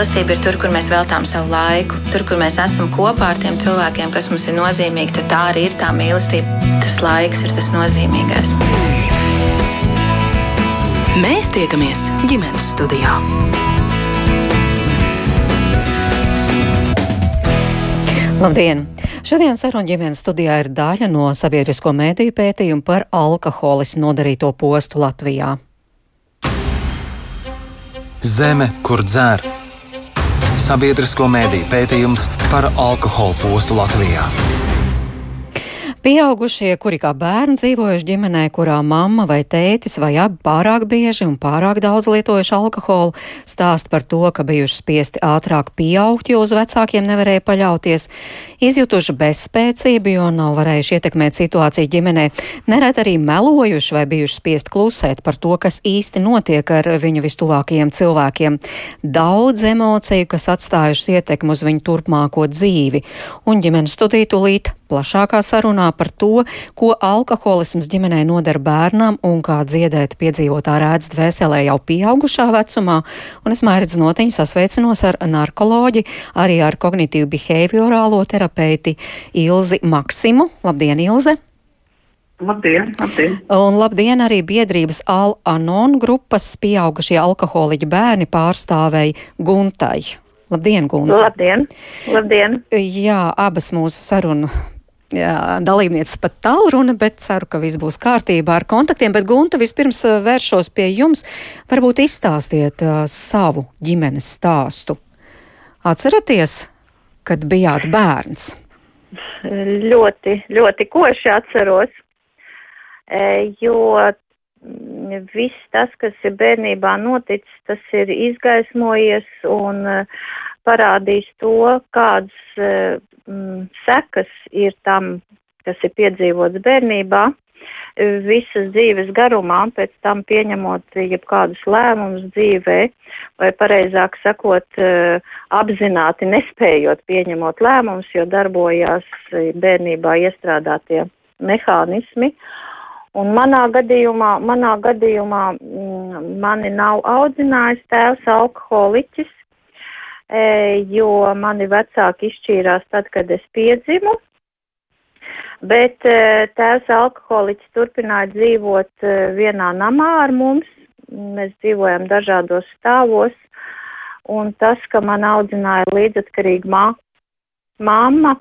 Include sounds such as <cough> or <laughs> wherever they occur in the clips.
mīlestība ir tur, kur mēs veltām savu laiku, tur, kur mēs esam kopā ar tiem cilvēkiem, kas mums ir nozīmīgi, tad tā arī ir tā mīlestība. Tas laiks ir tas nozīmīgais. Mēs tiekamies ģimenes studijā. Labdien! Šodien saruna ģimenes studijā ir daļa no sabiedrisko mēdīju pētījuma par alkoholismu nodarīto postu Latvijā. Zeme, kur dzer. Sabiedrisko mēdīju pētījums par alkohola postu Latvijā. Pieaugušie, kuri kā bērni dzīvojuši ģimenē, kurā mamma vai tētis vai abi pārāk bieži un pārāk daudz lietojuši alkoholu, stāst par to, ka bijuši spiesti ātrāk pieaugt, jo uz vecākiem nevarēja paļauties, izjutuši bezspēcību, jo nav varējuši ietekmēt situāciju ģimenē, nerēt arī melojuši vai bijuši spiest klusēt par to, kas īsti notiek ar viņu vistuvākajiem cilvēkiem. Daudz emociju, kas atstājušas ietekmi uz viņu turpmāko dzīvi, un ģimenes studiju tūlīt plašākā sarunā par to, ko alkoholisms ģimenē nodara bērnam un kā dziedēt piedzīvotā rēdz dvēselē jau pieaugušā vecumā. Un es mērķis notiņu sasveicinos ar narkoloģi, arī ar kognitīvu behaviorālo terapeiti Ilzi Maksimu. Labdien, Ilze! Labdien, labdien. Un labdien arī biedrības Al-Anon grupas pieaugušie alkoholiķi bērni pārstāvēja Guntai. Labdien, Gunta! Labdien! Labdien! Jā, abas mūsu sarunu dalībnieces pat tālruna, bet ceru, ka viss būs kārtībā ar kontaktiem. Bet, Gunta, vispirms vēršos pie jums. Varbūt izstāstiet uh, savu ģimenes stāstu. Atceraties, kad bijāt bērns? Ļoti, ļoti koši atceros, jo viss tas, kas ir bērnībā noticis, tas ir izgaismojies un parādījis to, kādas mm, sekas ir tam, kas ir piedzīvots bērnībā, visas dzīves garumā, pēc tam pieņemot jebkādus lēmumus dzīvē, vai pareizāk sakot, eh, apzināti nespējot pieņemot lēmumus, jo darbojās bērnībā iestrādātie mehānismi. Un manā gadījumā, manā gadījumā mm, mani nav audzinājis tēvs alkoholiķis, jo mani vecāki izšķīrās tad, kad es piedzimu. Bet e, tēvs alkoholiķis turpināja dzīvot e, vienā namā ar mums. Mēs dzīvojam dažādos stāvos. Un tas, ka man audzināja līdzatkarīga mā, mamma,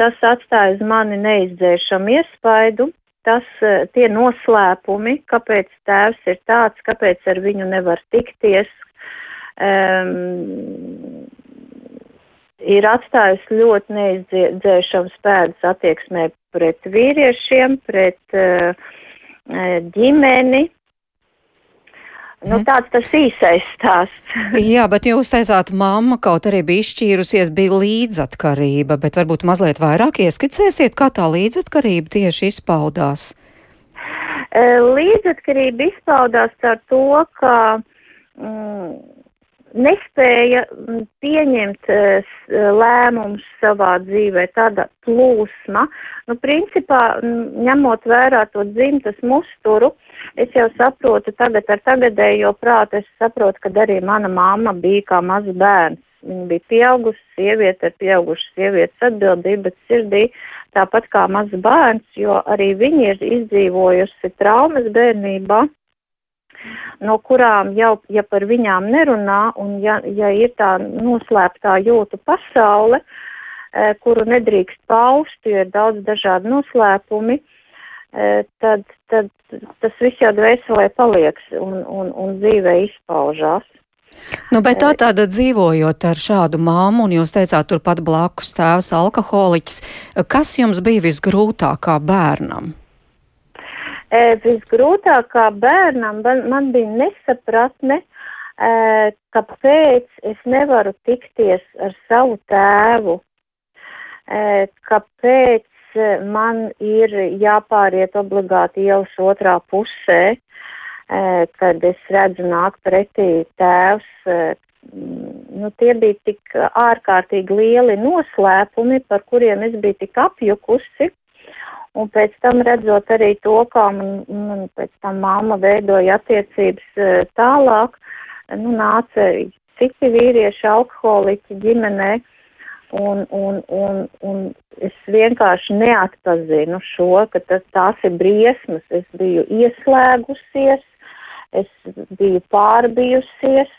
tas atstāja uz mani neizdzēšamu iespaidu. Tas tie noslēpumi, kāpēc tēvs ir tāds, kāpēc ar viņu nevar tikties, um, ir atstājusi ļoti neizdzēšams pēdas attieksmē pret vīriešiem, pret uh, ģimeni. Nu, mhm. tāds tas īsais stāsts. <laughs> Jā, bet jūs teicāt, mamma kaut arī bija izšķīrusies, bija līdzatkarība, bet varbūt mazliet vairāk ieskicēsiet, kā tā līdzatkarība tieši izpaudās? Līdzatkarība izpaudās ar to, ka mm, nespēja mm, pieņemt uh, lēmumus savā dzīvē, tāda plūsma. Nu, principā, ņemot vērā to dzimtas musturu, es jau saprotu tagad ar tagadējo prātu, es saprotu, ka arī mana mamma bija kā mazs bērns. Viņa bija pieaugusi sieviete ar pieaugušu sievietes atbildību, bet sirdī tāpat kā mazs bērns, jo arī viņa ir izdzīvojusi traumas bērnībā no kurām jau, ja par viņām nerunā un ja, ja ir tā noslēptā jūtu pasaule, e, kuru nedrīkst paust, jo ir daudz dažādu noslēpumi, e, tad, tad tas viss jau dvēselē palieks un, un, un dzīvē izpaužās. Nu, bet tā tāda dzīvojot ar šādu māmu, un jūs teicāt, turpat blakus tēvs alkoholiķis, kas jums bija visgrūtāk kā bērnam? Visgrūtākā bērnam man bija nesapratne, kāpēc es nevaru tikties ar savu tēvu, kāpēc man ir jāpāriet obligāti ielas otrā pusē, kad es redzu nāk pretī tēvs. Nu, tie bija tik ārkārtīgi lieli noslēpumi, par kuriem es biju tik apjukusi, Un pēc tam redzot arī to, kā man, man pēc tam mamma veidoja attiecības e, tālāk, nu, nāca citi vīrieši alkoholiķi ģimenē, un, un, un, un es vienkārši neatpazinu šo, ka tas, tās ir briesmas. Es biju ieslēgusies, es biju pārbijusies,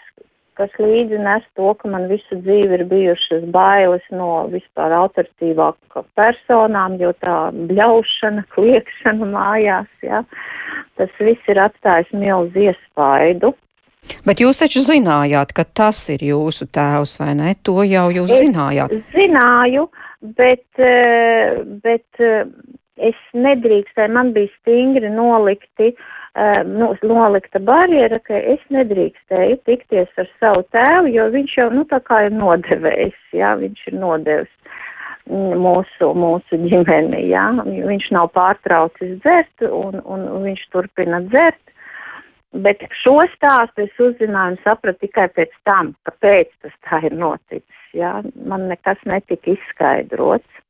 kas līdzi nes to, ka man visu dzīvi ir bijušas bailes no vispār autoritīvāk personām, jo tā bļaušana, <laughs> kliekšana mājās, jā, tas viss ir atstājis milzu iespaidu. Bet jūs taču zinājāt, ka tas ir jūsu tēvs, vai ne? To jau jūs es zinājāt. Zināju, bet, eh, bet eh, es nedrīkstēju, man bija stingri nolikti uh, nu, nolikta barjera, ka es nedrīkstēju tikties ar savu tēvu, jo viņš jau, nu, tā kā ir nodevējis, jā, viņš ir nodevis mūsu, mūsu ģimeni, jā, viņš nav pārtraucis dzert un, un viņš turpina dzert. Bet šo stāstu es uzzināju un sapratu tikai pēc tam, kāpēc tas tā ir noticis. Jā. Man nekas netika izskaidrots,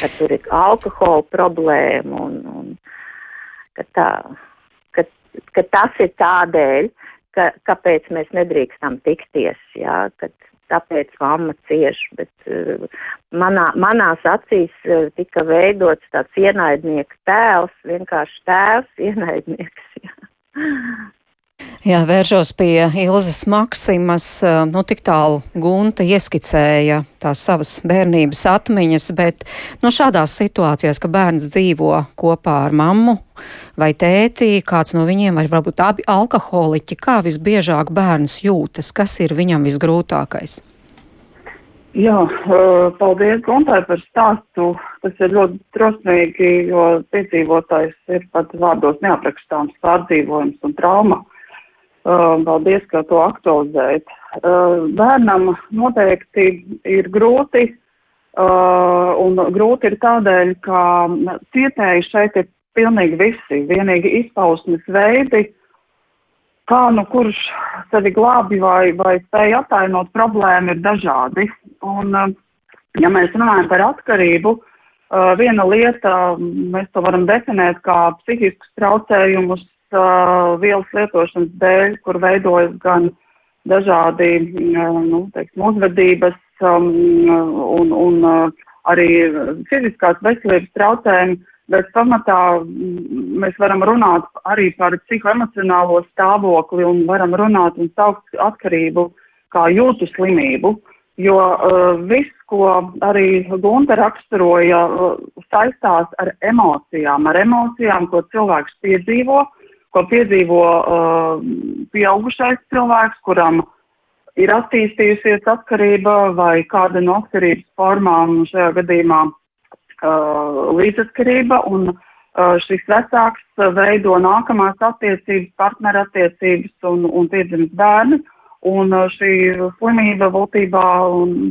ka tur ir alkohola problēma un, un ka tā ka tas ir tādēļ, ka, kāpēc mēs nedrīkstam tikties, jā, kad tāpēc mamma cieš, bet uh, manā, manās acīs uh, tika veidots tāds ienaidnieka tēls, vienkārši tēvs, ienaidnieks, jā. Jā, vēršos pie Ilzas Maksimas. Nu, tik tālu Gunta ieskicēja tās savas bērnības atmiņas, bet nu, šādās situācijās, ka bērns dzīvo kopā ar mammu vai tēti, kāds no viņiem, vai varbūt abi alkoholiķi, kā visbiežāk bērns jūtas, kas ir viņam visgrūtākais? Jā, paldies Guntai par stāstu. Tas ir ļoti drosmīgi, jo piedzīvotājs ir pat vārdos neaprakstāms pārdzīvojums un trauma. Uh, paldies, ka to aktualizējat. Uh, bērnam noteikti ir grūti, uh, un grūti ir tādēļ, ka cietēji šeit ir pilnīgi visi, vienīgi izpausmes veidi, kā nu kurš sevi glābi vai, vai spēj attainot problēmu ir dažādi. Un, ja mēs runājam par atkarību, viena lieta, mēs to varam definēt kā psihiskus traucējumus, uh, vielas lietošanas dēļ, kur veidojas gan dažādi, uh, nu, teiksim, uzvedības um, un, un uh, arī fiziskās veselības traucējumi, bet pamatā mēs varam runāt arī par psihoemocionālo stāvokli un varam runāt un saukt atkarību kā jūtu slimību, jo uh, viss, ko arī Gunta raksturoja, uh, saistās ar emocijām, ar emocijām, ko cilvēks piedzīvo, uh, ko piedzīvo uh, pieaugušais cilvēks, kuram ir attīstījusies atkarība vai kāda no atkarības formām, šajā gadījumā uh, līdzatkarība, un uh, šis vecāks veido nākamās attiecības, partnerattiecības un, un piedzimst bērni, un uh, šī slimība būtībā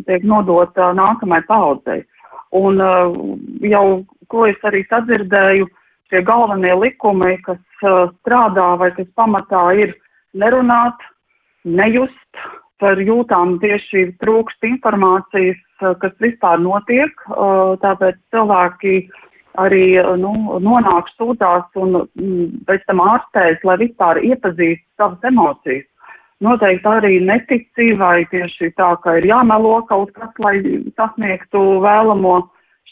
tiek nodota nākamai paudzei. Un uh, jau, ko es arī sadzirdēju, šie galvenie likumi, kas uh, strādā vai kas pamatā ir nerunāt, nejust, par jūtām tieši trūkst informācijas, uh, kas vispār notiek, uh, tāpēc cilvēki arī nu, nonāk sūtās un mm, pēc tam ārstēs, lai vispār iepazīst savas emocijas. Noteikti arī netici vai tieši tā, ka ir jāmelo kaut kas, lai sasniegtu vēlamo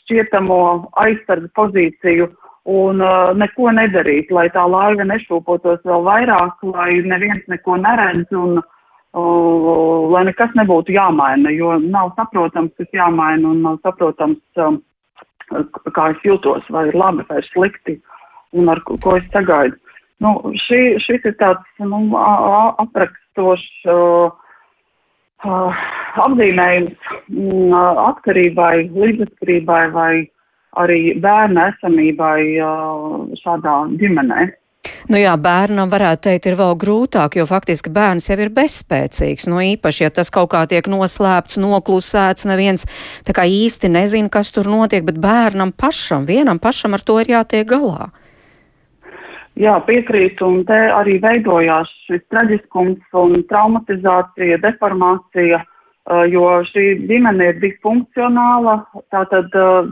šķietamo aizsardzu pozīciju. Uh, un uh, neko nedarīt, lai tā laiva nešūpotos vēl vairāk, lai neviens neko neredz un uh, lai nekas nebūtu jāmaina, jo nav saprotams, kas jāmaina un nav saprotams, um, kā es jūtos, vai ir labi vai slikti un ar ko es sagaidu. Nu, šī, šis ir tāds nu, aprakstošs uh, uh, apzīmējums uh, atkarībai, līdzatkarībai vai arī bērna esamībai šādā ģimenē. Nu jā, bērnam varētu teikt, ir vēl grūtāk, jo faktiski bērns jau ir bezspēcīgs. Nu īpaši, ja tas kaut kā tiek noslēpts, noklusēts, neviens tā kā īsti nezina, kas tur notiek, bet bērnam pašam, vienam pašam ar to ir jātiek galā. Jā, piekrītu, un te arī veidojās šis traģiskums un traumatizācija, deformācija. Uh, jo šī ģimene ir disfunkcionāla, tātad uh,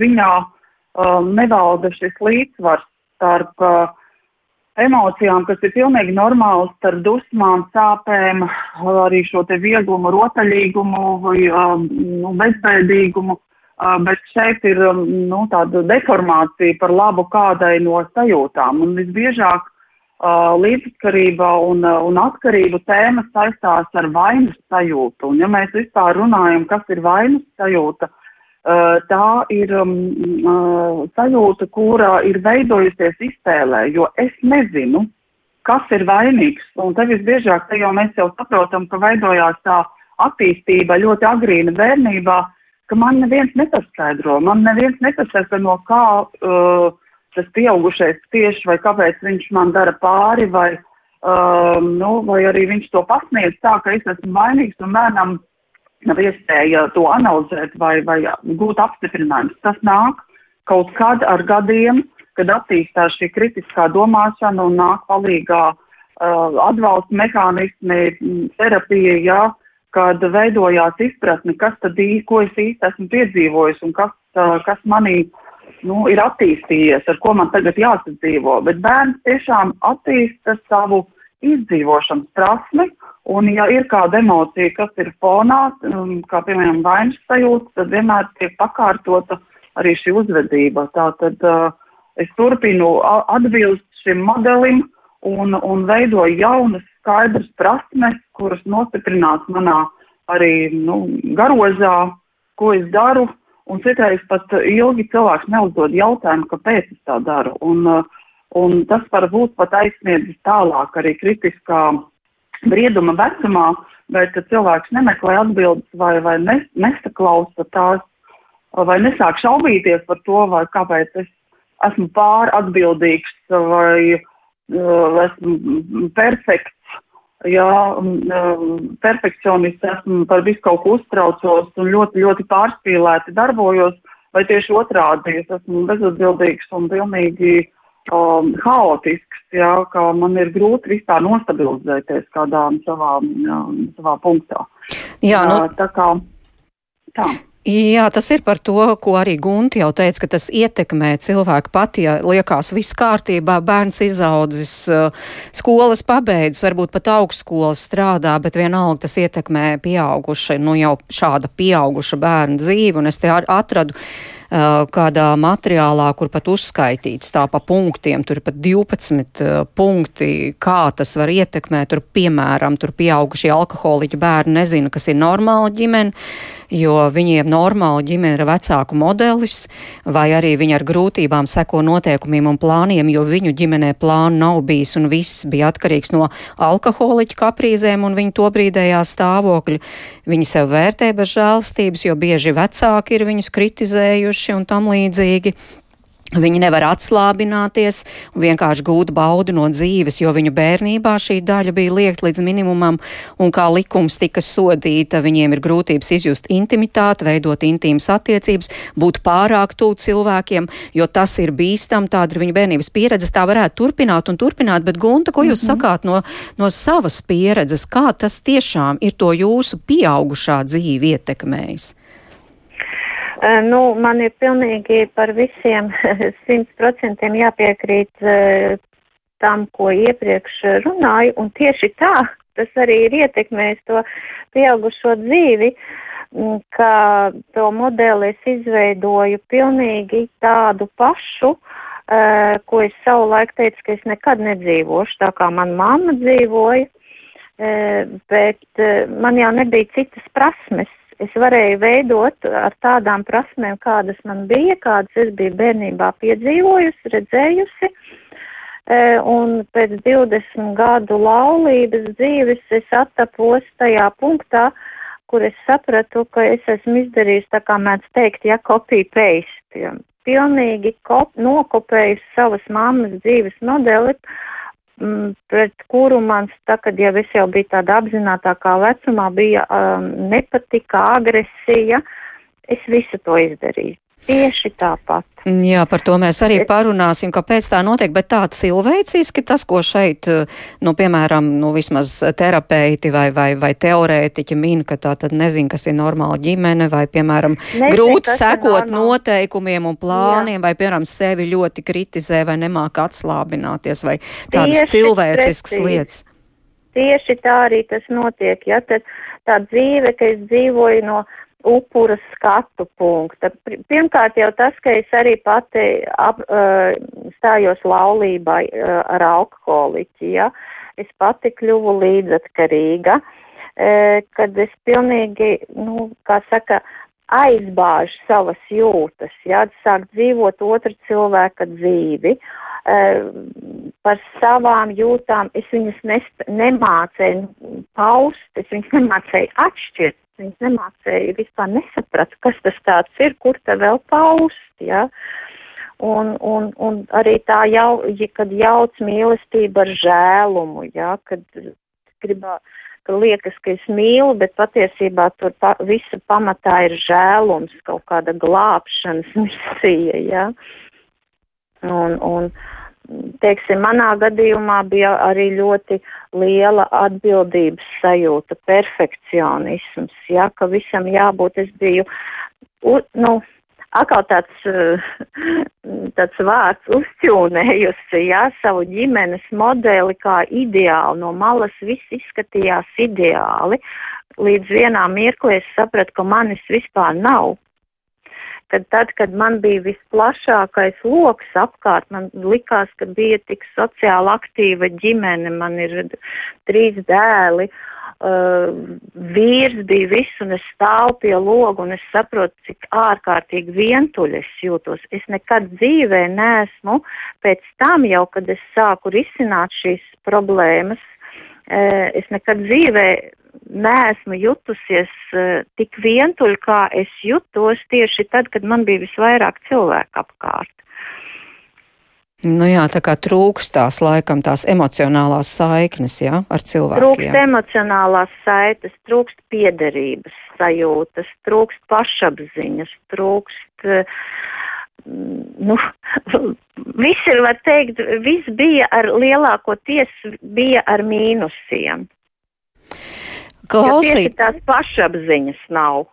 viņā uh, nevalda šis līdzsvars starp emocijām, kas ir pilnīgi normāls, ar dusmām, sāpēm, arī šo te vieglumu, rotaļīgumu vai um, nu, bezbēdīgumu, uh, bet šeit ir um, nu, tāda deformācija par labu kādai no sajūtām. Un visbiežāk uh, līdzatkarība un, un atkarību tēma saistās ar vainas sajūtu. Un ja mēs vispār runājam, kas ir vainas sajūta, tā ir um, sajūta, kura ir veidojusies iztēlē, jo es nezinu, kas ir vainīgs. Un te visbiežāk te jau mēs jau saprotam, ka veidojās tā attīstība ļoti agrīna bērnībā, ka man neviens nepaskaidro, man neviens nepasaka, no kā uh, tas pieaugušais tieši vai kāpēc viņš man dara pāri, vai, uh, nu, vai arī viņš to pasniedz tā, ka es esmu vainīgs un bērnam nav iespēja to analizēt vai, vai gūt apstiprinājumus. Tas nāk kaut kad ar gadiem, kad attīstās šī kritiskā domāšana un nāk palīgā uh, atbalsta mehānismi, terapija, jā, kad veidojās izpratni, kas tad īsti, ko es īsti esmu piedzīvojis un kas, uh, kas manī nu, ir attīstījies, ar ko man tagad jāsadzīvo. Bet bērns tiešām attīsta savu izdzīvošanas prasmi Un, ja ir kāda emocija, kas ir fonā, um, kā piemēram vainas sajūta, tad vienmēr tiek pakārtota arī šī uzvedība. Tātad uh, es turpinu atbilst šim modelim un, un veidoju jaunas skaidras prasmes, kuras nostiprinās manā arī nu, garozā, ko es daru. Un citreiz pat ilgi cilvēks neuzdod jautājumu, kāpēc es tā daru. Un, un tas var būt pat aizsniedzis tālāk arī kritiskā brieduma vecumā, bet cilvēks nemeklē atbildes vai, vai nes, nesaklausa tās, vai nesāk šaubīties par to, vai kāpēc es esmu pār atbildīgs vai uh, esmu perfekts. Jā, um, perfekcionists esmu par visu kaut ko uztraucos un ļoti, ļoti pārspīlēti darbojos, vai tieši otrādi es esmu bezatbildīgs un pilnīgi um, haotisks, jā, ka man ir grūti vispār nostabilizēties kādā savā, jā, savā punktā. Jā, nu, tā kā tā. Jā, tas ir par to, ko arī Gunti jau teica, ka tas ietekmē cilvēku pati, ja liekas viss kārtībā, bērns izaudzis, uh, skolas pabeidzis, varbūt pat augstskolas strādā, bet vienalga tas ietekmē pieauguša, nu jau šāda pieauguša bērna dzīvi, un es te atradu kādā materiālā, kur pat uzskaitīts tā pa punktiem, tur ir pat 12 uh, punkti, kā tas var ietekmēt, tur piemēram, tur pieaugušie alkoholiķi bērni nezina, kas ir normāla ģimene, jo viņiem normāla ģimene ir vecāku modelis, vai arī viņi ar grūtībām seko noteikumiem un plāniem, jo viņu ģimenē plānu nav bijis un viss bija atkarīgs no alkoholiķu kaprīzēm un viņu tobrīdējā stāvokļa. Viņi sev vērtē bez žēlstības, jo bieži vecāki ir viņus kritizējuši cietuši un tam līdzīgi. Viņi nevar atslābināties un vienkārši gūt baudu no dzīves, jo viņu bērnībā šī daļa bija liekt līdz minimumam, un kā likums tika sodīta, viņiem ir grūtības izjust intimitāti, veidot intīmas attiecības, būt pārāk tuvu cilvēkiem, jo tas ir bīstam, tāda ir viņa bērnības pieredze, tā varētu turpināt un turpināt, bet Gunta, ko jūs mm -hmm. sakāt no, no savas pieredzes, kā tas tiešām ir to jūsu pieaugušā dzīvi ietekmējis? Uh, nu, man ir pilnīgi par visiem <laughs> simt procentiem jāpiekrīt uh, tam, ko iepriekš runāju, un tieši tā <laughs> tas arī ir ietekmējis to pieaugušo dzīvi, ka to modeli es izveidoju pilnīgi tādu pašu, uh, ko es savulaik teicu, ka es nekad nedzīvošu, tā kā man mamma dzīvoja, bet man jau nebija citas prasmes es varēju veidot ar tādām prasmēm, kādas man bija, kādas es biju bērnībā piedzīvojusi, redzējusi. E, un pēc 20 gadu laulības dzīves es attapos tajā punktā, kur es sapratu, ka es esmu izdarījis, tā kā mēdz teikt, ja copy paste, pilnīgi kop, nokopējis savas mammas dzīves modeli, pret kuru mans, tā, kad jau es jau biju tāda apzinātākā vecumā, bija um, nepatika, agresija, es visu to izdarīju. Tieši tāpat. Jā, par to mēs arī parunāsim, kāpēc tā notiek, bet tā cilvēciski tas, ko šeit, nu, piemēram, nu, vismaz terapeiti vai, vai, vai teorētiķi min, ka tā tad nezin, kas ir normāla ģimene, vai, piemēram, nezin, grūti sekot noteikumiem un plāniem, Jā. vai, piemēram, sevi ļoti kritizē vai nemāk atslābināties, vai tādas Tieši cilvēciskas precīzi. lietas. Tieši tā arī tas notiek, ja tad tā dzīve, ka es dzīvoju no upura skatu punkta. Pirmkārt jau tas, ka es arī pati ap, uh, stājos laulībā uh, ar alkoholiķi, ja, es pati kļuvu līdzatkarīga, uh, kad es pilnīgi, nu, kā saka, aizbāžu savas jūtas, ja, sāk dzīvot otra cilvēka dzīvi. Par savām jūtām es viņas nemācēju paust, es viņas nemācēju atšķirt Viņas nemācēja vispār nesaprat, kas tas tāds ir, kur te vēl paust, ja. Un, un, un arī tā jau, ja, kad jauc mīlestība ar žēlumu, ja, kad gribā, ka liekas, ka es mīlu, bet patiesībā tur pa, visa pamatā ir žēlums, kaut kāda glābšanas <laughs> misija, ja. Un, un, teiksim, manā gadījumā bija arī ļoti liela atbildības sajūta, perfekcionisms, ja, ka visam jābūt, es biju, u, nu, atkal tāds, <laughs> tāds vārds uzķūnējusi, jā, savu ģimenes modeli kā ideāli, no malas viss izskatījās ideāli, līdz vienā mirklī es sapratu, ka manis vispār nav kad tad, kad man bija visplašākais loks apkārt, man likās, ka bija tik sociāli aktīva ģimene, man ir trīs dēli, uh, vīrs bija viss, un es stāvu pie logu, un es saprotu, cik ārkārtīgi vientuļi es jūtos. Es nekad dzīvē neesmu pēc tam jau, kad es sāku risināt šīs problēmas, uh, es nekad dzīvē neesmu jutusies uh, tik vientuļ, kā es jutos tieši tad, kad man bija visvairāk cilvēku apkārt. Nu jā, tā kā trūkst tās laikam tās emocionālās saiknes, jā, ar cilvēkiem. Trūkst emocionālās saites, trūkst piederības sajūtas, trūkst pašapziņas, trūkst, uh, nu, <laughs> viss ir, var teikt, viss bija ar lielāko tiesu, bija ar mīnusiem. Klausīt. Tās pašapziņas nav.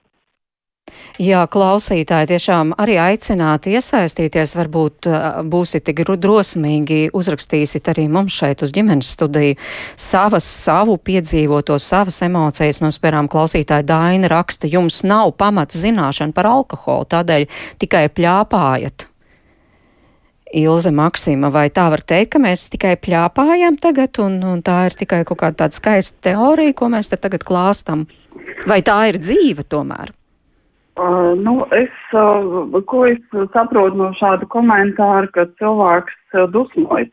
Jā, klausītāji tiešām arī aicināti iesaistīties, varbūt būsit tik drosmīgi, uzrakstīsit arī mums šeit uz ģimenes studiju savas, savu piedzīvoto, savas emocijas. Mums, piemēram, klausītāja Daina raksta, jums nav pamata zināšana par alkoholu, tādēļ tikai pļāpājat. Ilze Maksima, vai tā var teikt, ka mēs tikai pļāpājam tagad, un, un tā ir tikai kaut kāda tāda skaista teorija, ko mēs te tagad klāstam? Vai tā ir dzīve tomēr? Uh, nu, es, uh, ko es saprotu no šāda komentāra, ka cilvēks uh, dusmojas.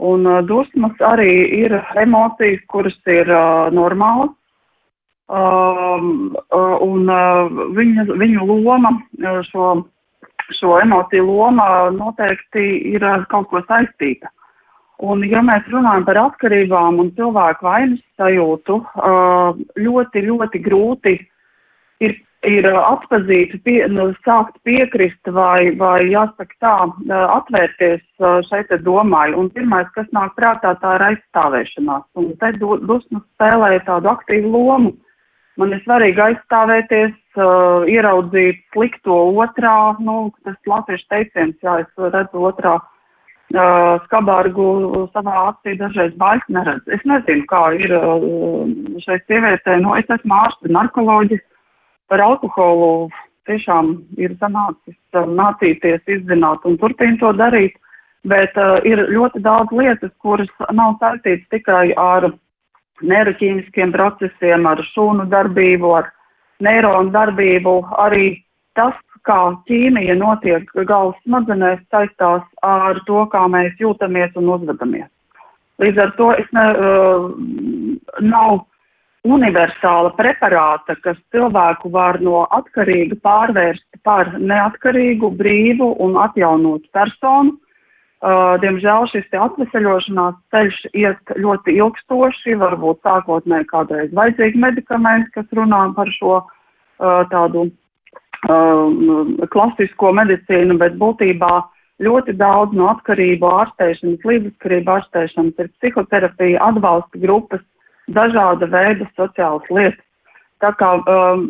Un uh, dusmas arī ir emocijas, kuras ir uh, normālas. Uh, uh, un uh, viņa, viņu loma uh, šo šo emociju loma noteikti ir ar kaut ko saistīta. Un, ja mēs runājam par atkarībām un cilvēku vainas sajūtu, ļoti, ļoti grūti ir, ir atpazīt, pie, nu, sākt piekrist vai, vai jāsaka tā, atvērties šai te domai. Un pirmais, kas nāk prātā, tā ir aizstāvēšanās. Un te dusmas spēlē tādu aktīvu lomu. Man ir svarīgi aizstāvēties, uh, ieraudzīt slikto otrā, nu, tas latviešu teiciens, jā, es redzu otrā uh, skabārgu savā acī, dažreiz baļs neredz. Es nezinu, kā ir uh, šai sievietē, nu, es esmu ārste, narkoloģis, par alkoholu tiešām ir sanācis uh, mācīties, izzināt un turpina to darīt, bet uh, ir ļoti daudz lietas, kuras nav saistītas tikai ar neiroķīmiskiem procesiem, ar šūnu darbību, ar neironu darbību. Arī tas, kā ķīmija notiek galvas smadzenēs, saistās ar to, kā mēs jūtamies un uzvedamies. Līdz ar to es ne, uh, nav universāla preparāta, kas cilvēku var no atkarīga pārvērst par neatkarīgu, brīvu un atjaunotu personu diemžēl šis te atveseļošanās ceļš iet ļoti ilgstoši, varbūt sākotnēji kādreiz vajadzīgi medikamenti, kas runā par šo uh, tādu uh, klasisko medicīnu, bet būtībā ļoti daudz no atkarību ārstēšanas, līdzatkarību ārstēšanas ir psihoterapija, atbalsta grupas, dažāda veida sociālas lietas. Tā kā um,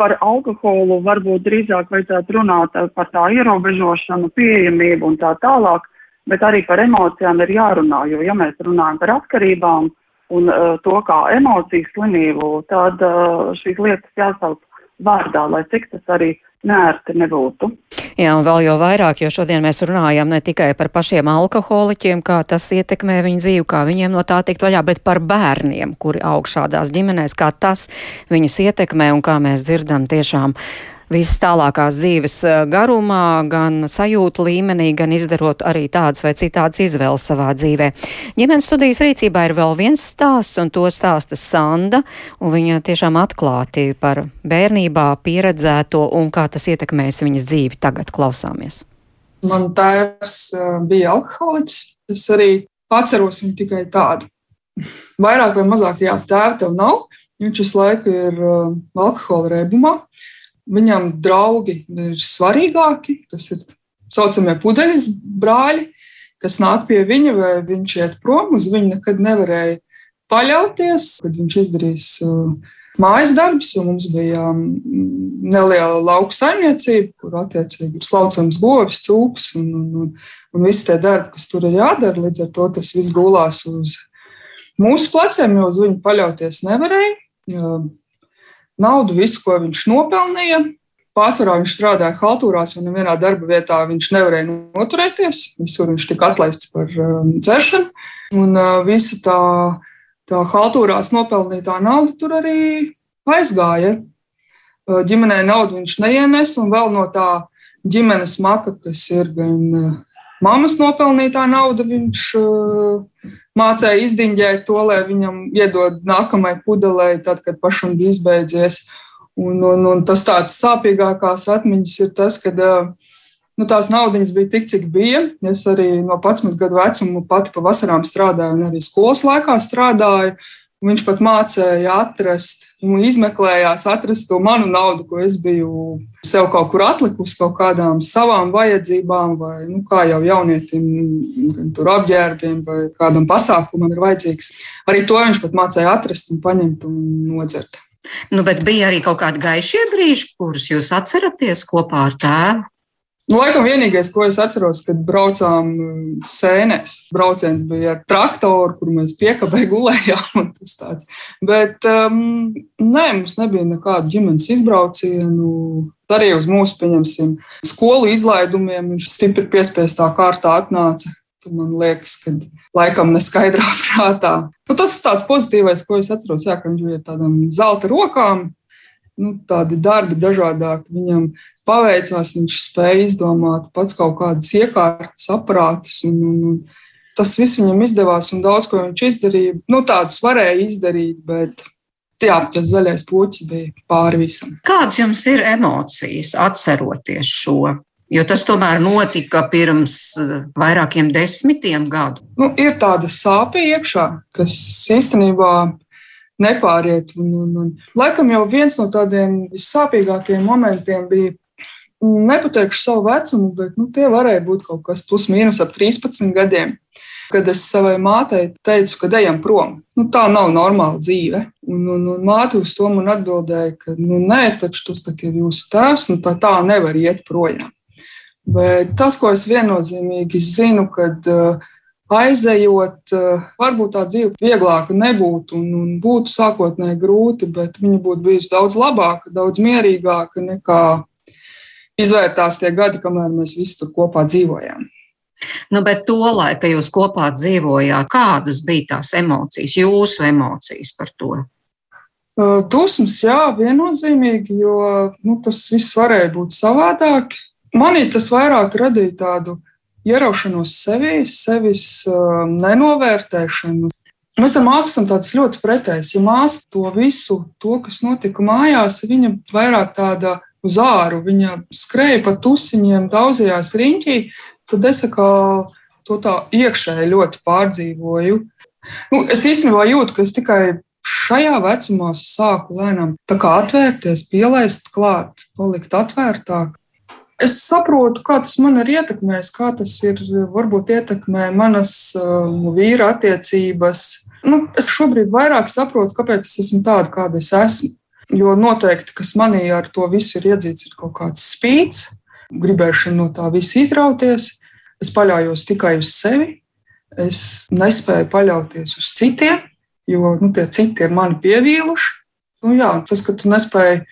par alkoholu varbūt drīzāk vajadzētu runāt par tā ierobežošanu, pieejamību un tā tālāk, bet arī par emocijām ir jārunā, jo ja mēs runājam par atkarībām un uh, to kā emociju slimību, tad uh, šīs lietas jāsauc vārdā, lai cik tas arī nērti nebūtu. Jā, un vēl jau vairāk, jo šodien mēs runājam ne tikai par pašiem alkoholiķiem, kā tas ietekmē viņu dzīvi, kā viņiem no tā tikt vaļā, bet par bērniem, kuri aug šādās ģimenēs, kā tas viņus ietekmē un kā mēs dzirdam tiešām visas tālākās dzīves eh, garumā, gan sajūtu līmenī, gan izdarot arī tādas vai citādas izvēles savā dzīvē. Ģimenes studijas rīcībā ir vēl viens stāsts, un to stāsta Sanda, un viņa tiešām atklāti par bērnībā pieredzēto un kā tas ietekmēs viņas dzīvi. Tagad klausāmies. Man tēvs eh, bija alkoholiķis. Es arī atceros viņu tikai tādu. Vairāk vai mazāk, jā, tēva tev nav. Viņš visu laiku ir uh, alkohola reibumā. Uh, Viņam draugi ir svarīgāki, tas ir saucamie pudeļas brāļi, kas nāk pie viņa, vai viņš iet prom. Uz viņu nekad nevarēja paļauties, kad viņš izdarīs uh, mājas darbus, mums bija um, neliela lauka saimniecība, kur attiecīgi ir slaucams govs, cūks un, un, un, un visi tie darbi, kas tur ir jādara. Līdz ar to tas viss gulās uz mūsu pleciem, jo uz viņu paļauties nevarēja naudu, visu, ko viņš nopelnīja. Pārsvarā viņš strādāja haltūrās, un vienā darba vietā viņš nevarēja noturēties. Visur viņš tika atlaists par um, dzeršanu. Un uh, visa tā, tā haltūrās nopelnītā nauda tur arī aizgāja. Uh, ģimenei naudu viņš neienes, un vēl no tā ģimenes maka, kas ir gan uh, mammas nopelnītā nauda, viņš uh, mācīja izdiņģēt to, lai viņam iedod nākamajai pudelei, tad, kad pašam bija izbeidzies. Un, un, un tas tāds sāpīgākās atmiņas ir tas, ka nu, tās naudas bija tik, cik bija. Es arī no 11 gadu vecuma pati pa vasarām strādāju un arī skolas laikā strādāju. Viņš pat mācīja atrast, izmeklējās atrast to manu naudu, ko es biju sev kaut kur atlikusi kaut kādām savām vajadzībām, vai nu, kā jau jaunietim, gan tur apģērbiem, vai kādam pasākumam ir vajadzīgs. Arī to viņš pat mācīja atrast un paņemt un nodzert. Nu, bet bija arī kaut kādi gaišie brīži, kurus jūs atceraties kopā ar tēvu? Nu, laikam vienīgais, ko es atceros, kad braucām um, sēnēs. Brauciens bija ar traktoru, kur mēs piekabē <laughs> gulējām. Bet um, nē, mums nebija nekādu ģimenes izbraucienu. Arī uz mūsu, pieņemsim, skolu izlaidumiem viņš stipri piespiestā kārtā atnāca. Man liekas, ka laikam neskaidrā <laughs> prātā. Nu, tas ir tāds pozitīvais, ko es atceros. Jā, ka viņš bija tādām zelta rokām, nu, tādi darbi dažādāki. Viņam paveicās, viņš spēja izdomāt pats kaut kādas iekārtas, aparātus. Un, un, un tas viss viņam izdevās, un daudz ko viņš izdarīja. Nu, tādus varēja izdarīt, bet jā, tas zaļais puķis bija pāri visam. Kādas jums ir emocijas atceroties šo? Jo tas tomēr notika pirms eh, vairākiem desmitiem gadu. Nu, ir tāda sāpe iekšā, kas īstenībā nepāriet. Un, un, un. Laikam jau viens no tādiem vissāpīgākajiem momentiem bija. Nepateikšu savu vecumu, bet nu, tie varēja būt kaut kas plus mīnus ap 13 gadiem. Kad es savai mātei teicu, ka ejam prom, nu, tā nav normāla dzīve. Un, un, un māte uz to man atbildēja, ka nu, nē, taču tas ir jūsu tēvs, nu, tā, tā nevar iet projām. Bet tas, ko es viennozīmīgi zinu, kad uh, aizejot, eh, varbūt tā dzīve vieglāka nebūtu un, un būtu sākotnēji grūti, bet viņa būtu bijusi daudz labāka, daudz mierīgāka nekā izvērtās tie gadi, kamēr mēs visi tur kopā dzīvojām. Nu, bet to laiku, kad jūs kopā dzīvojāt, kādas bija tās emocijas, jūsu emocijas par to? Eh, dusmas, jā, viennozīmīgi, jo nu, tas viss varēja būt savādāk. Manī tas vairāk radīja tādu ieraušanos sevī, sevis um, nenovērtēšanu. Mēs ar māsu esam tāds ļoti pretējs. Ja māsa to visu, to, kas notika mājās, viņa vairāk tāda uz āru, viņa skrēja pa tusiņiem, daudzījās riņķī, tad es kā to tā iekšēji ļoti pārdzīvoju. Nu, es īstenībā jūtu, ka es tikai šajā vecumā sāku lēnām atvērties, pielaist klāt, palikt atvērtāk. Es saprotu, kā tas man ir ietekmējis, kā tas ir varbūt ietekmē manas uh, vīra attiecības. Nu, es šobrīd vairāk saprotu, kāpēc es esmu tāda, kāda es esmu. Jo noteikti, kas manī ar to visu ir iedzīts, ir kaut kāds spīts, gribēšana no tā visa izrauties. Es paļaujos tikai uz sevi. Es nespēju paļauties uz citiem, jo nu, tie citi ir mani pievīluši. Nu, jā, tas, ka tu nespēji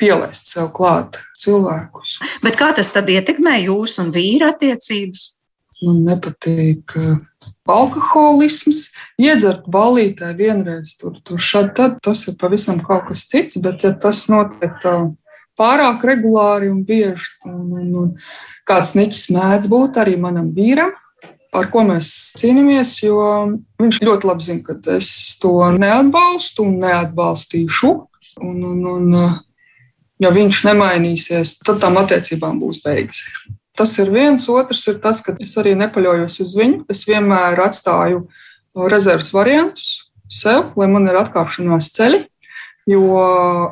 pielaist sev klāt cilvēkus. Bet kā tas tad ietekmē jūsu un vīra attiecības? Man nepatīk uh, alkoholisms. Iedzert balītē vienreiz tur, tur šad, tad tas ir pavisam kaut kas cits, bet ja tas notiek tā pārāk regulāri un bieži, un, un, un kāds niķis mēdz būt arī manam vīram, ar ko mēs cīnāmies, jo viņš ļoti labi zina, ka es to neatbalstu un neatbalstīšu. Un, un, un, ja viņš nemainīsies, tad tam attiecībām būs beigas. Tas ir viens, otrs ir tas, ka es arī nepaļaujos uz viņu. Es vienmēr atstāju rezerves variantus sev, lai man ir atkāpšanās ceļi, jo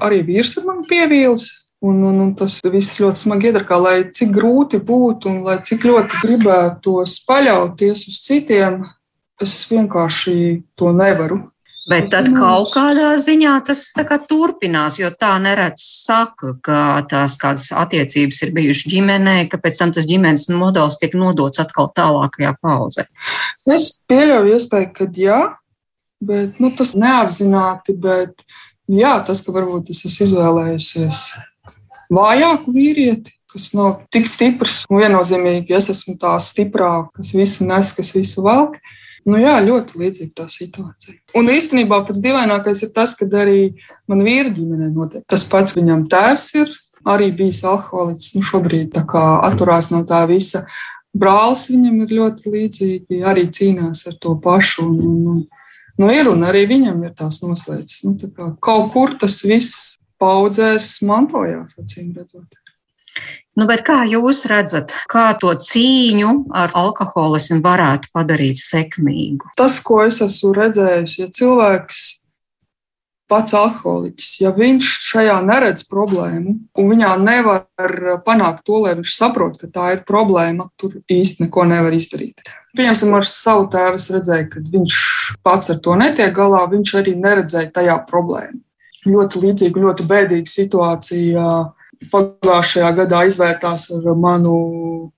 arī vīrs ir man pievīlis. Un, un, un tas viss ļoti smagi iedara, lai cik grūti būtu un lai cik ļoti gribētos paļauties uz citiem, es vienkārši to nevaru. Bet tad kaut kādā ziņā tas kā turpinās, jo tā neredz saka, ka tās kādas attiecības ir bijušas ģimenē, ka pēc tam tas ģimenes modelis tiek nodots atkal tālākajā paudzē. Es pieļauju iespēju, ka jā, bet nu, tas neapzināti, bet jā, tas, ka varbūt es esmu izvēlējusies vājāku vīrieti, kas nav tik stiprs un viennozīmīgi es esmu tā stiprā, kas visu nes, kas visu velk. Nu, jā, ļoti līdzīga tā situācija. Un īstenībā pats dīvainākais ir tas, ka arī man vīra ģimenē notiek. Tas pats viņam tēvs ir arī bijis alkoholiķis. Nu, šobrīd atturās no tā visa. Brālis viņam ir ļoti līdzīgi, arī cīnās ar to pašu. Un, un, nu, ir, un arī viņam ir tās noslēdzas. Nu, tā kā, kaut kur tas viss paudzēs mantojās, acīm redzot. Nu, kā jūs redzat, kā to cīņu ar alkoholismu varētu padarīt sekmīgu? Tas, ko es esmu redzējusi, ja cilvēks pats alkoholiķis, ja viņš šajā neredz problēmu un viņā nevar panākt to, lai viņš saprot, ka tā ir problēma, tur īsti neko nevar izdarīt. Piemēram, ar savu tēvu es redzēju, ka viņš pats ar to netiek galā, viņš arī neredzēja tajā problēmu. Ļoti līdzīga, ļoti bēdīga situācija pagājušajā gadā izvērtās ar manu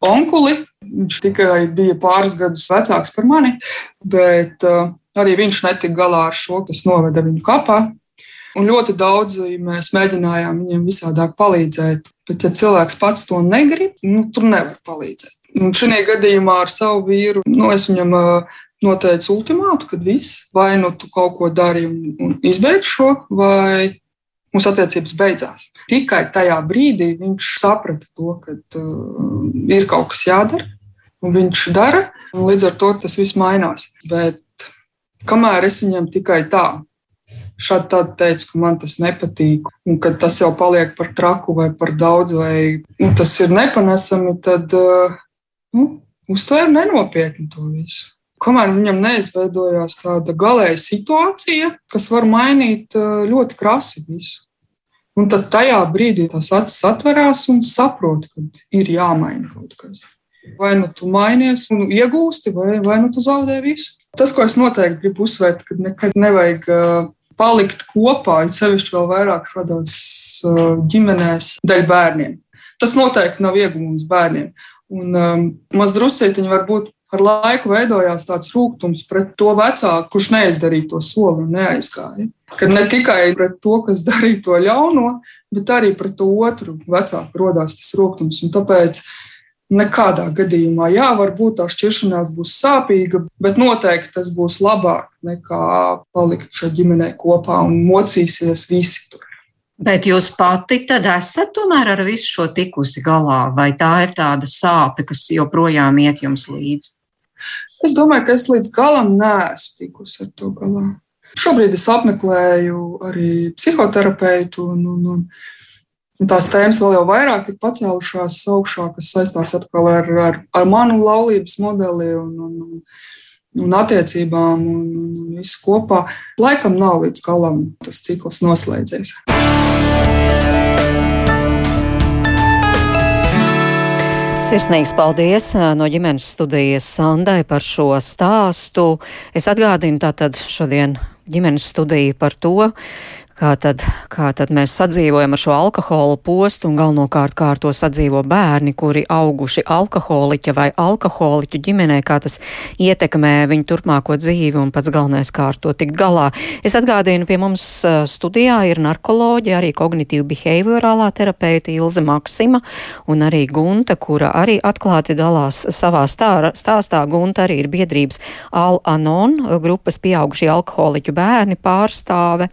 onkuli. Viņš tikai bija pāris gadus vecāks par mani, bet uh, arī viņš netika galā ar šo, kas noveda viņu kapā. Un ļoti daudzi mēs mēģinājām viņiem visādāk palīdzēt. Bet, ja cilvēks pats to negrib, nu, tur nevar palīdzēt. Un šajā gadījumā ar savu vīru nu, es viņam uh, noteicu ultimātu, ka viss, vai nu tu kaut ko dari un, un izbeidz šo, vai mūsu attiecības beidzās. Tikai tajā brīdī viņš saprata to, ka uh, ir kaut kas jādara, un viņš dara, un līdz ar to tas viss mainās. Bet kamēr es viņam tikai tā šādi tad teicu, ka man tas nepatīk, un ka tas jau paliek par traku vai par daudz, vai nu, tas ir nepanesami, tad uh, nu, uztvēru nenopietni to visu. Kamēr viņam neizveidojās tāda galēja situācija, kas var mainīt uh, ļoti krasi visu. Un tad tajā brīdī tas acis atverās un saprot, ka ir jāmaina kaut kas. Vai nu tu mainies un iegūsti, vai, vai nu tu zaudē visu. Tas, ko es noteikti gribu uzsvērt, ka nekad nevajag uh, palikt kopā, it sevišķi vēl vairāk šādās uh, ģimenēs, dēļ bērniem. Tas noteikti nav iegūms bērniem. Un um, maz druscietiņi varbūt ar laiku veidojās tāds rūkums pret to vecāku, kurš neizdarīja to soli un neaizgāja. Kad ne tikai pret to, kas darīja to ļauno, bet arī pret to otru vecāku rodās tas rūkums. Tāpēc nekādā gadījumā, jā, varbūt tā šķiršanās būs sāpīga, bet noteikti tas būs labāk nekā palikt šajā ģimenē kopā un mocīsies visi tur. Bet jūs pati tad esat tomēr ar visu šo tikusi galā, vai tā ir tāda sāpe, kas joprojām iet jums līdzi? Es domāju, ka es līdz galam neesmu tikusi ar to galā. Šobrīd es apmeklēju arī psihoterapeitu, un, un, un, un tās tēmas vēl jau vairāk ir pacēlušās augšā, kas saistās atkal ar, ar, ar manu laulības modeli. Un, un, un attiecībām un, un visu kopā, laikam nav līdz galam tas cikls noslēdzies. Sirsnīgs paldies no ģimenes studijas Sandai par šo stāstu. Es atgādinu tātad šodien ģimenes studiju par to, Kā tad, kā tad mēs sadzīvojam ar šo alkohola postu un galvenokārt kā ar to sadzīvo bērni, kuri auguši alkoholiķa vai alkoholiķu ģimenē, kā tas ietekmē viņu turpmāko dzīvi un pats galvenais, kā ar to tikt galā. Es atgādinu, pie mums studijā ir narkoloģija, arī kognitīva behaviorālā terapeita Ilze Maksima un arī Gunta, kura arī atklāti dalās savā stā, stāstā. Gunta arī ir biedrības Al-Anon grupas pieaugušie alkoholiķu bērni pārstāve.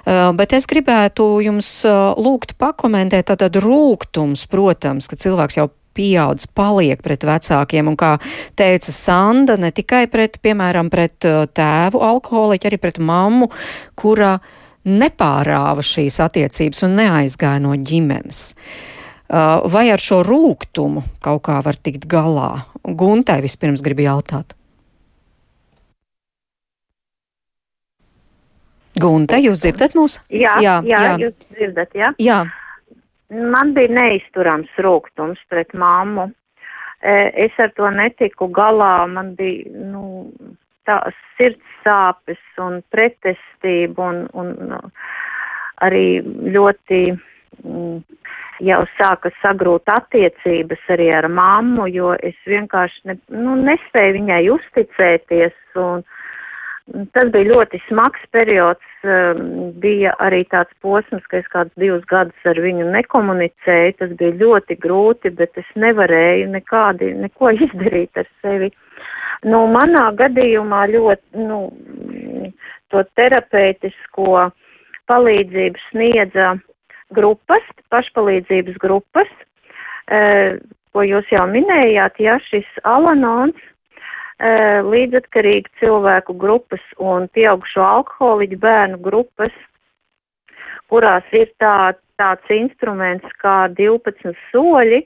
Uh, bet es gribētu jums uh, lūgt pakomentēt tātad rūgtums, protams, ka cilvēks jau pieaudzis, paliek pret vecākiem, un kā teica Sanda, ne tikai pret, piemēram, pret uh, tēvu alkoholiķu, arī pret mammu, kura nepārāva šīs attiecības un neaizgāja no ģimenes. Vai ar šo rūgtumu kaut kā var tikt galā? Guntai vispirms gribu jautāt. Gunte, jūs dzirdat mūs? Jā, jā, jā, jā. jūs dzirdat, jā? Jā. Man bija neizturams rūgtums pret mammu. E, es ar to netiku galā, man bija, nu, tā sirds sāpes un pretestība un, un nu, arī ļoti mm, jau sāka sagrūt attiecības arī ar mammu, jo es vienkārši ne, nu, nespēju viņai uzticēties un, uh, Tas bija ļoti smags periods. Um, bija arī tāds posms, ka es kādus divus gadus ar viņu nekomunicēju. Tas bija ļoti grūti, bet es nevarēju nekādi, neko <laughs> izdarīt ar sevi. Nu, manā gadījumā ļoti, nu, to terapeitisko palīdzību sniedza grupas, pašpalīdzības grupas, eh, ko jūs jau minējāt, ja šis Alanons līdzatkarīgu cilvēku grupas un pieaugušo alkoholiķu bērnu grupas, kurās ir tā, tāds instruments kā 12 soļi,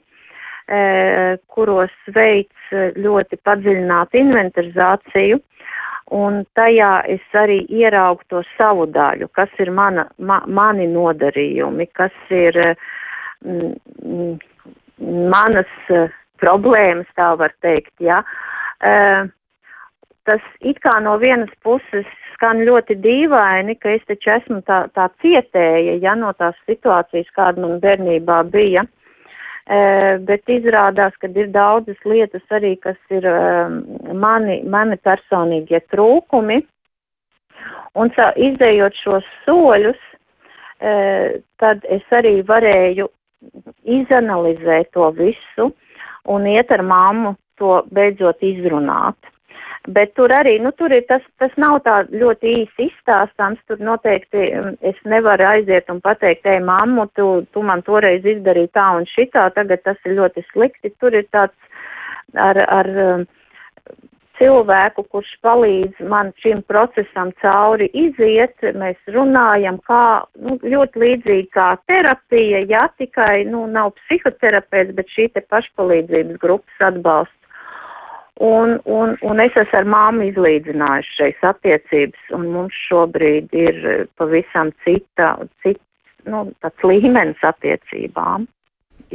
kuros veids ļoti padziļinātu inventarizāciju, un tajā es arī ieraugu to savu daļu, kas ir mana, ma, mani nodarījumi, kas ir mm, manas problēmas, tā var teikt. Ja Uh, tas it kā no vienas puses skan ļoti dīvaini, ka es taču esmu tā, tā cietēja, ja no tās situācijas, kāda man bērnībā bija. Uh, bet izrādās, ka ir daudzas lietas arī, kas ir uh, mani, mani personīgie trūkumi. Un tā, izdējot šos soļus, uh, tad es arī varēju izanalizēt to visu un iet ar mammu to beidzot izrunāt. Bet tur arī, nu, tur ir tas, tas nav tā ļoti īsi izstāstāms, tur noteikti um, es nevaru aiziet un pateikt, ej, mammu, tu, tu man toreiz izdarīji tā un šitā, tagad tas ir ļoti slikti, tur ir tāds ar, ar um, cilvēku, kurš palīdz man šim procesam cauri iziet, mēs runājam, kā, nu, ļoti līdzīgi kā terapija, ja tikai, nu, nav psihoterapeits, bet šī te pašpalīdzības grupas atbalsts. Un, un, un es esmu ar māmu izlīdzinājuši šeit attiecības, un mums šobrīd ir pavisam cita, cits, nu, tāds līmenis attiecībām.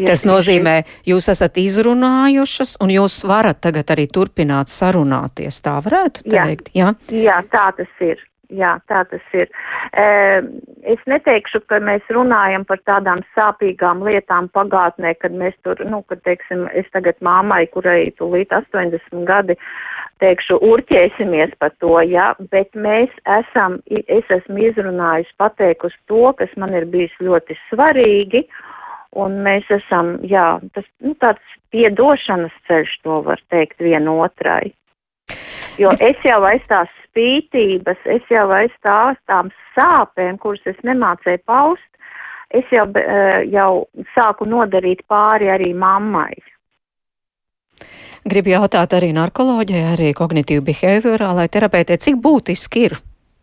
Tas nozīmē, jūs esat izrunājušas, un jūs varat tagad arī turpināt sarunāties. Tā varētu teikt, jā? Jā, jā tā tas ir. Jā, tā tas ir. Es neteikšu, ka mēs runājam par tādām sāpīgām lietām pagātnē, kad mēs tur, nu, kad, teiksim, es tagad māmai, kurai tūlīt 80 gadi, teikšu, urķēsimies par to, jā, bet mēs esam, es esmu izrunājusi, pateikusi to, kas man ir bijis ļoti svarīgi, un mēs esam, jā, tas, nu, tāds piedošanas ceļš, to var teikt vienotrai. Jo es jau aiz tās spītības, es jau aiz tās tām sāpēm, kuras es nemācēju paust, es jau, jau sāku nodarīt pāri arī mammai. Gribu jautāt arī narkoloģijai, arī kognitīvi behaviorālai terapeitē, cik būtiski ir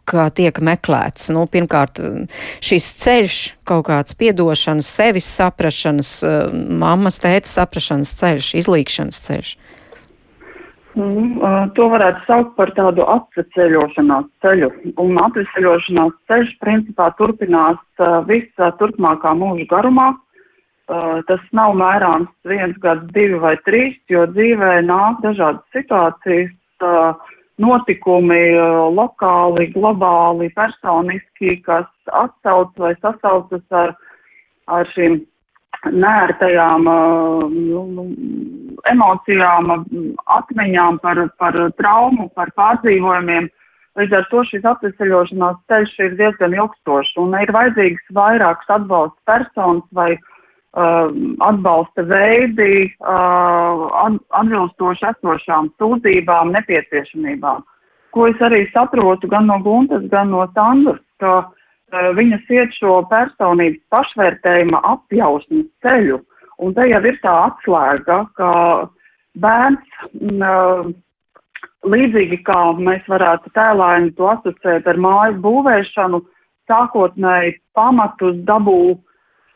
kā tiek meklēts. Nu, pirmkārt, šis ceļš, kaut kāds piedošanas, sevis saprašanas, mammas, tēta saprašanas ceļš, izlīkšanas ceļš. Mm, to varētu saukt par tādu atveseļošanās ceļu. Un atveseļošanās ceļš principā turpinās visā turpmākā mūža garumā. Tas nav mērāms viens gads, divi vai trīs, jo dzīvē nāk dažādas situācijas, notikumi lokāli, globāli, personiski, kas atsauc vai sasaucas ar, ar šīm nērtajām nu, nu, emocijām, atmiņām par, par traumu, par pārdzīvojumiem. Līdz ar to šis atvesaļošanās ceļš ir diezgan ilgstošs un ir vajadzīgs vairākas atbalsta personas vai uh, atbalsta veidi uh, atbilstoši esošām sūdzībām, nepieciešamībām. Ko es arī saprotu gan no Guntas, gan no Sandras, ka uh, viņas iet šo personības pašvērtējuma apjausmas ceļu, uh, Un te jau ir tā atslēga, ka bērns, m, mm, līdzīgi kā mēs varētu tēlāini to asociēt ar māju būvēšanu, sākotnēji pamatus dabū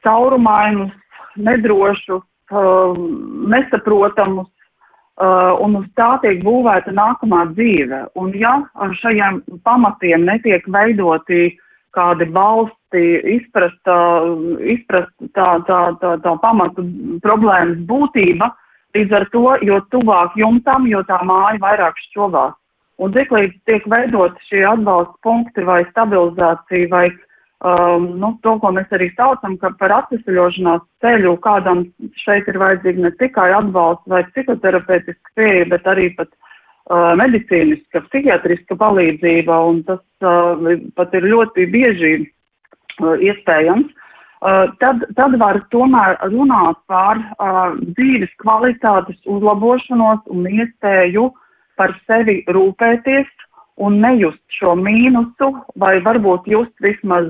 caurumainus, nedrošus, nesaprotamus, un uz tā tiek būvēta nākamā dzīve. Un ja ar šajiem pamatiem netiek veidoti kādi balsti, izprast, izprast tā, tā, tā, tā pamatu problēmas būtība, līdz ar to, jo tuvāk jumtam, jo tā māja vairāk šķobās. Un cik līdz tiek veidot šie atbalsta punkti vai stabilizācija vai um, nu, to, ko mēs arī saucam, par atvesaļošanās ceļu kādam šeit ir vajadzīga ne tikai atbalsts vai psihoterapeitiska pieeja, bet arī pat uh, medicīniska, psihiatriska palīdzība, un tas uh, pat ir ļoti bieži uh, iespējams. Uh, tad, tad var tomēr runāt par uh, dzīves kvalitātes uzlabošanos un iespēju par sevi rūpēties un nejust šo mīnusu, vai varbūt just vismaz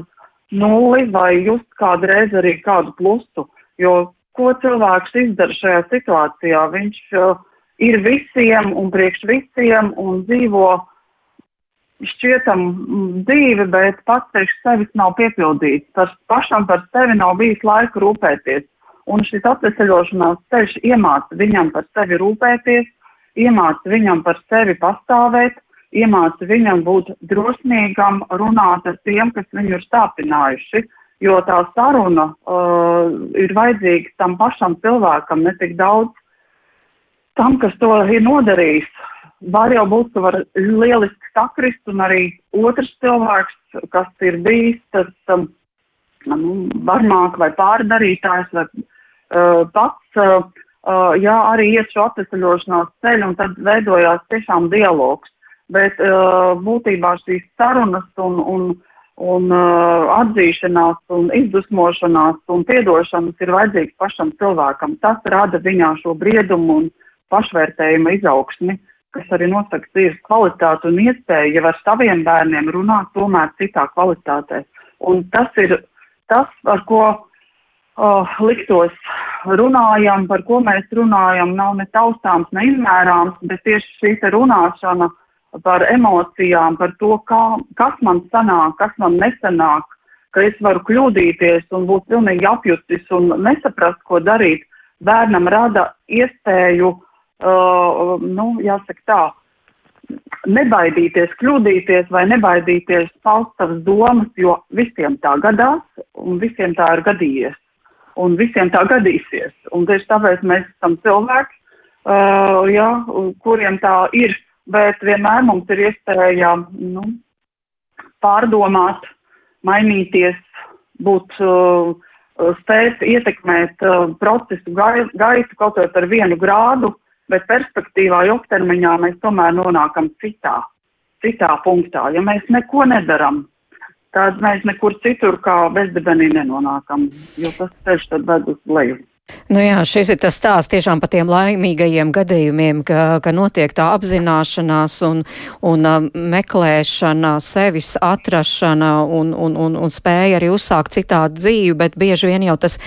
nulli, vai just kādreiz arī kādu plusu. Jo ko cilvēks izdara šajā situācijā? Viņš uh, ir visiem un priekš visiem un dzīvo šķietam dzīvi, bet pats priekš sevis nav piepildīts. Par pašam par sevi nav bijis laika rūpēties. Un šis atveseļošanās ceļš iemāca viņam par sevi rūpēties, iemāca viņam par sevi pastāvēt, iemāca viņam būt drosmīgam, runāt ar tiem, kas viņu ir sāpinājuši. Jo tā saruna uh, ir vajadzīga tam pašam cilvēkam, ne tik daudz tam, kas to ir nodarījis. Var jau būt, ka var lieliski sakrist, un arī otrs cilvēks, kas ir bijis tas um, nu, varmāk vai pārdarītājs vai uh, pats, uh, uh, jā, arī iet šo atvesaļošanās ceļu, un tad veidojās tiešām dialogs. Bet uh, būtībā šīs sarunas un, un, un uh, atzīšanās un izdusmošanās un piedošanas ir vajadzīgs pašam cilvēkam. Tas rada viņā šo briedumu un pašvērtējuma izaugsmi, kas arī nosaka dzīves kvalitāti un iespēju jau ar saviem bērniem runāt tomēr citā kvalitātē. Un tas ir tas, ar ko uh, liktos runājam, par ko mēs runājam, nav ne taustāms, ne izmērāms, bet tieši šī runāšana par emocijām, par to, kā, kas man sanāk, kas man nesanāk, ka es varu kļūdīties un būt pilnīgi apjutis un nesaprast, ko darīt, bērnam rada iespēju uh, uh, nu, jāsaka tā, nebaidīties, kļūdīties vai nebaidīties paust savas domas, jo visiem tā gadās un visiem tā ir gadījies. Un visiem tā gadīsies. Un tieši tāpēc mēs esam cilvēki, uh, jā, kuriem tā ir, bet vienmēr mums ir iespēja nu, pārdomāt, mainīties, būt, uh, spēt ietekmēt uh, procesu gaitu kaut vai par vienu grādu, bet perspektīvā ilgtermiņā mēs tomēr nonākam citā, citā punktā. Ja mēs neko nedaram, tad mēs nekur citur kā bezdebenī nenonākam, jo tas ceļš tad ved uz leju. Nu jā, šis ir tas stāsts tiešām par tiem laimīgajiem gadījumiem, ka, ka notiek tā apzināšanās un, un uh, meklēšana, sevis atrašana un, un, un, un spēja arī uzsākt citādu dzīvi, bet bieži vien jau tas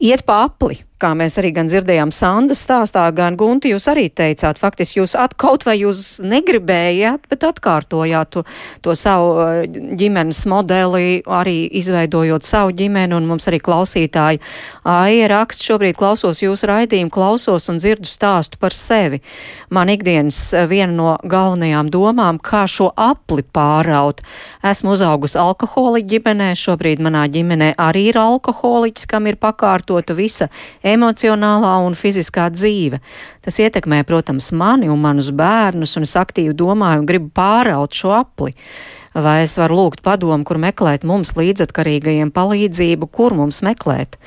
iet pa apli kā mēs arī gan dzirdējām Sandas stāstā, gan Gunti, jūs arī teicāt, faktiski jūs at, kaut vai jūs negribējāt, bet atkārtojāt to, to savu uh, ģimenes modeli, arī izveidojot savu ģimeni, un mums arī klausītāji Aija raksts šobrīd klausos jūsu raidījumu, klausos un dzirdu stāstu par sevi. Man ikdienas uh, viena no galvenajām domām, kā šo apli pāraut. Esmu uzaugusi alkoholiķa ģimenē, šobrīd manā ģimenē arī ir alkoholiķis, kam ir pakārtota visa emocionālā un fiziskā dzīve. Tas ietekmē, protams, mani un manus bērnus, un es aktīvi domāju un gribu pāraut šo apli. Vai es varu lūgt padomu, kur meklēt mums līdzatkarīgajiem palīdzību, kur mums meklēt?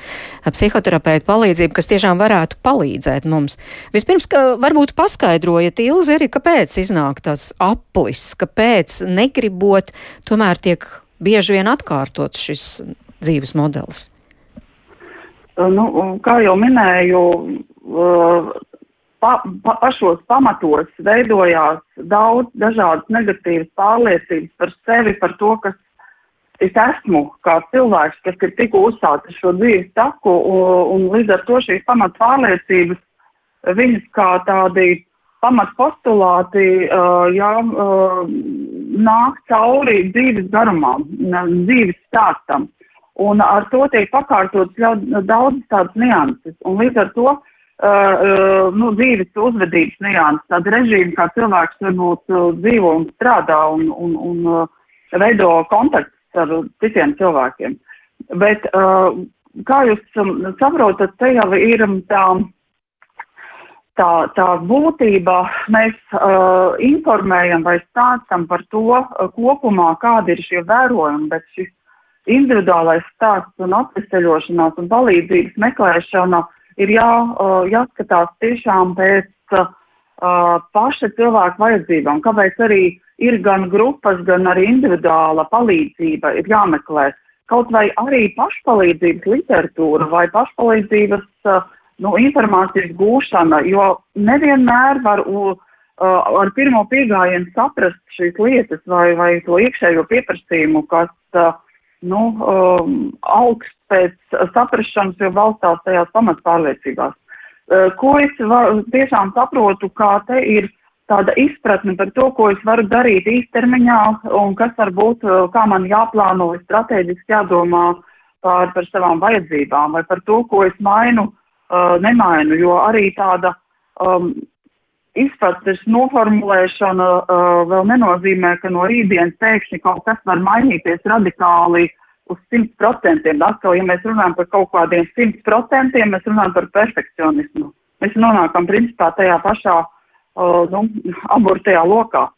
Psihoterapeitu palīdzību, kas tiešām varētu palīdzēt mums. Vispirms, ka varbūt paskaidrojiet, Ilzi, arī kāpēc iznāk tas aplis, kāpēc negribot, tomēr tiek bieži vien atkārtots šis dzīves modelis. Nu, kā jau minēju, pa, pa, pašos pamatos veidojās daudz dažādas negatīvas pārliecības par sevi, par to, kas es esmu kā cilvēks, kas ir tikko uzsācis šo dzīves taku, un, un līdz ar to šīs pamat pārliecības, viņas kā tādi pamat postulāti, uh, jā, nāk cauri dzīves garumam, dzīves stāstam. Un ar to tiek pakārtotas daudz tādas nianses. Un līdz ar to uh, uh, nu, dzīves uzvedības nianses, tāda režīma, kā cilvēks varbūt uh, dzīvo un strādā un, un, un uh, veido kontaktus ar citiem cilvēkiem. Bet, uh, kā jūs um, saprotat, te jau ir um, tā, tā, tā būtība, mēs uh, informējam vai stāstam par to uh, kopumā, kādi ir šie vērojumi, bet šis individuālais stāsts un atveseļošanās un palīdzības meklēšana uh, ir jā, jāskatās tiešām pēc uh, paša cilvēka vajadzībām, kāpēc arī ir gan grupas, gan arī individuāla palīdzība ir jāmeklē. Kaut vai arī pašpalīdzības literatūra vai pašpalīdzības uh, nu, informācijas gūšana, jo nevienmēr var uh, ar pirmo piegājienu saprast šīs lietas vai, vai to iekšējo pieprasījumu, kas uh, nu, um, augst pēc saprašanas, jo balstās tajās pamatpārliecībās. Uh, ko es var, tiešām saprotu, kā te ir tāda izpratne par to, ko es varu darīt īstermiņā un kas varbūt, uh, kā man jāplāno, strateģiski jādomā par, par savām vajadzībām vai par to, ko es mainu, uh, nemainu, jo arī tāda um, izpratnes noformulēšana uh, vēl nenozīmē, ka no rītdienas pēkšņi kaut kas var mainīties radikāli uz 100%. Atkal, ja mēs runājam par kaut kādiem 100%, mēs runājam par perfekcionismu. Mēs nonākam principā tajā pašā uh, nu, aburtajā lokā.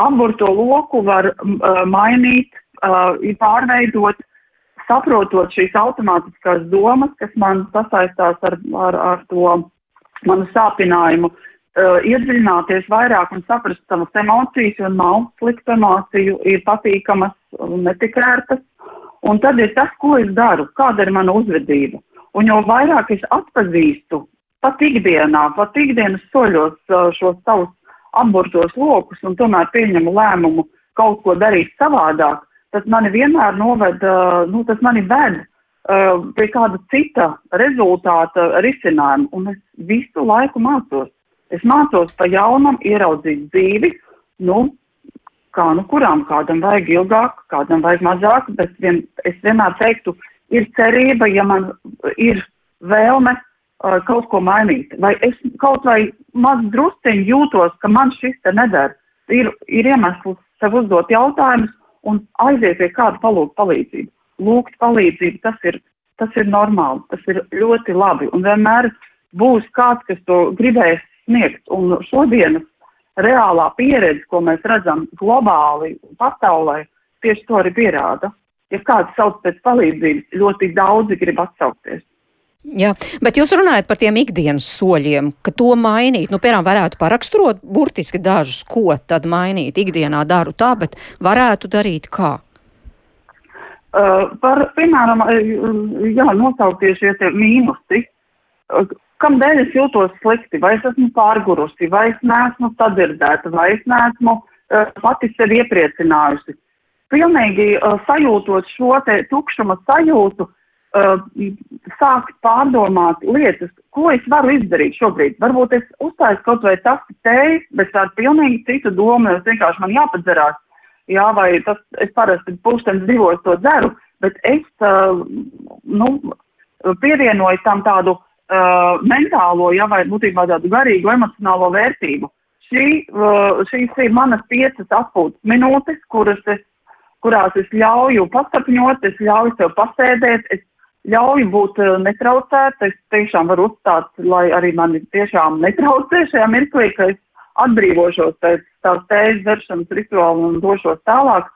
Aburto loku var uh, mainīt, uh, pārveidot, saprotot šīs automātiskās domas, kas man sasaistās ar, ar, ar to manu sāpinājumu, uh, uh, iedziļināties vairāk un saprast savas emocijas, jo nav sliktu emociju, ir patīkamas netik ērtas. Un tad ir tas, ko es daru, kāda ir mana uzvedība. Un jo vairāk es atpazīstu pat ikdienā, pat ikdienas soļos uh, šos savus apburtos lokus un tomēr pieņemu lēmumu kaut ko darīt savādāk, tas mani vienmēr noved, uh, nu, tas mani ved uh, pie kāda cita rezultāta risinājuma, un es visu laiku mācos. Es mācos pa jaunam ieraudzīt dzīvi, nu, kā nu kurām, kādam vajag ilgāk, kādam vajag mazāk, bet vien, es vienmēr teiktu, ir cerība, ja man ir vēlme uh, kaut ko mainīt, vai es kaut vai maz drusciņi jūtos, ka man šis te nedara, ir, ir iemesls sev uzdot jautājumus un aiziet pie kāda palūgt palīdzību. Lūgt palīdzību, tas ir, tas ir normāli, tas ir ļoti labi, un vienmēr būs kāds, kas to gribēs sniegt. Un šodienas reālā pieredze, ko mēs redzam globāli pasaulē, tieši to arī pierāda. Ja kāds sauc pēc palīdzības, ļoti daudzi grib atsaukties. Jā, bet jūs runājat par tiem ikdienas soļiem, ka to mainīt, nu, piemēram, varētu paraksturot burtiski dažus, ko tad mainīt. Ikdienā daru tā, bet varētu darīt kā? Uh, par, piemēram, jā, nosaukties šie mīnusi, Kādēļ es jūtos slikti, vai es esmu pārgurusi, vai es neesmu sadzirdēta, vai es neesmu uh, pati sevi iepriecinājusi. Pilnīgi uh, sajūtot šo te tukšuma sajūtu, uh, sākt pārdomāt lietas, ko es varu izdarīt šobrīd. Varbūt es uztaisu kaut vai tas tēju, bet ar pilnīgi citu domu, es vienkārši man jāpadzerās. Jā, vai tas, es parasti pūkstens divos to dzeru, bet es, uh, nu, pievienoju tam tādu uh, mentālo, jā, vai būtībā tādu garīgu emocionālo vērtību. Šī, uh, šīs ir manas piecas atpūtas minūtes, kuras es, kurās es ļauju pasapņot, es ļauju sev pasēdēt, es ļauj būt uh, netraucēt. Es tiešām varu uzstāt, lai arī mani tiešām netraucē šajā mirklī, ka es atbrīvošos pēc tās tējas veršanas rituāla un došos tālāk.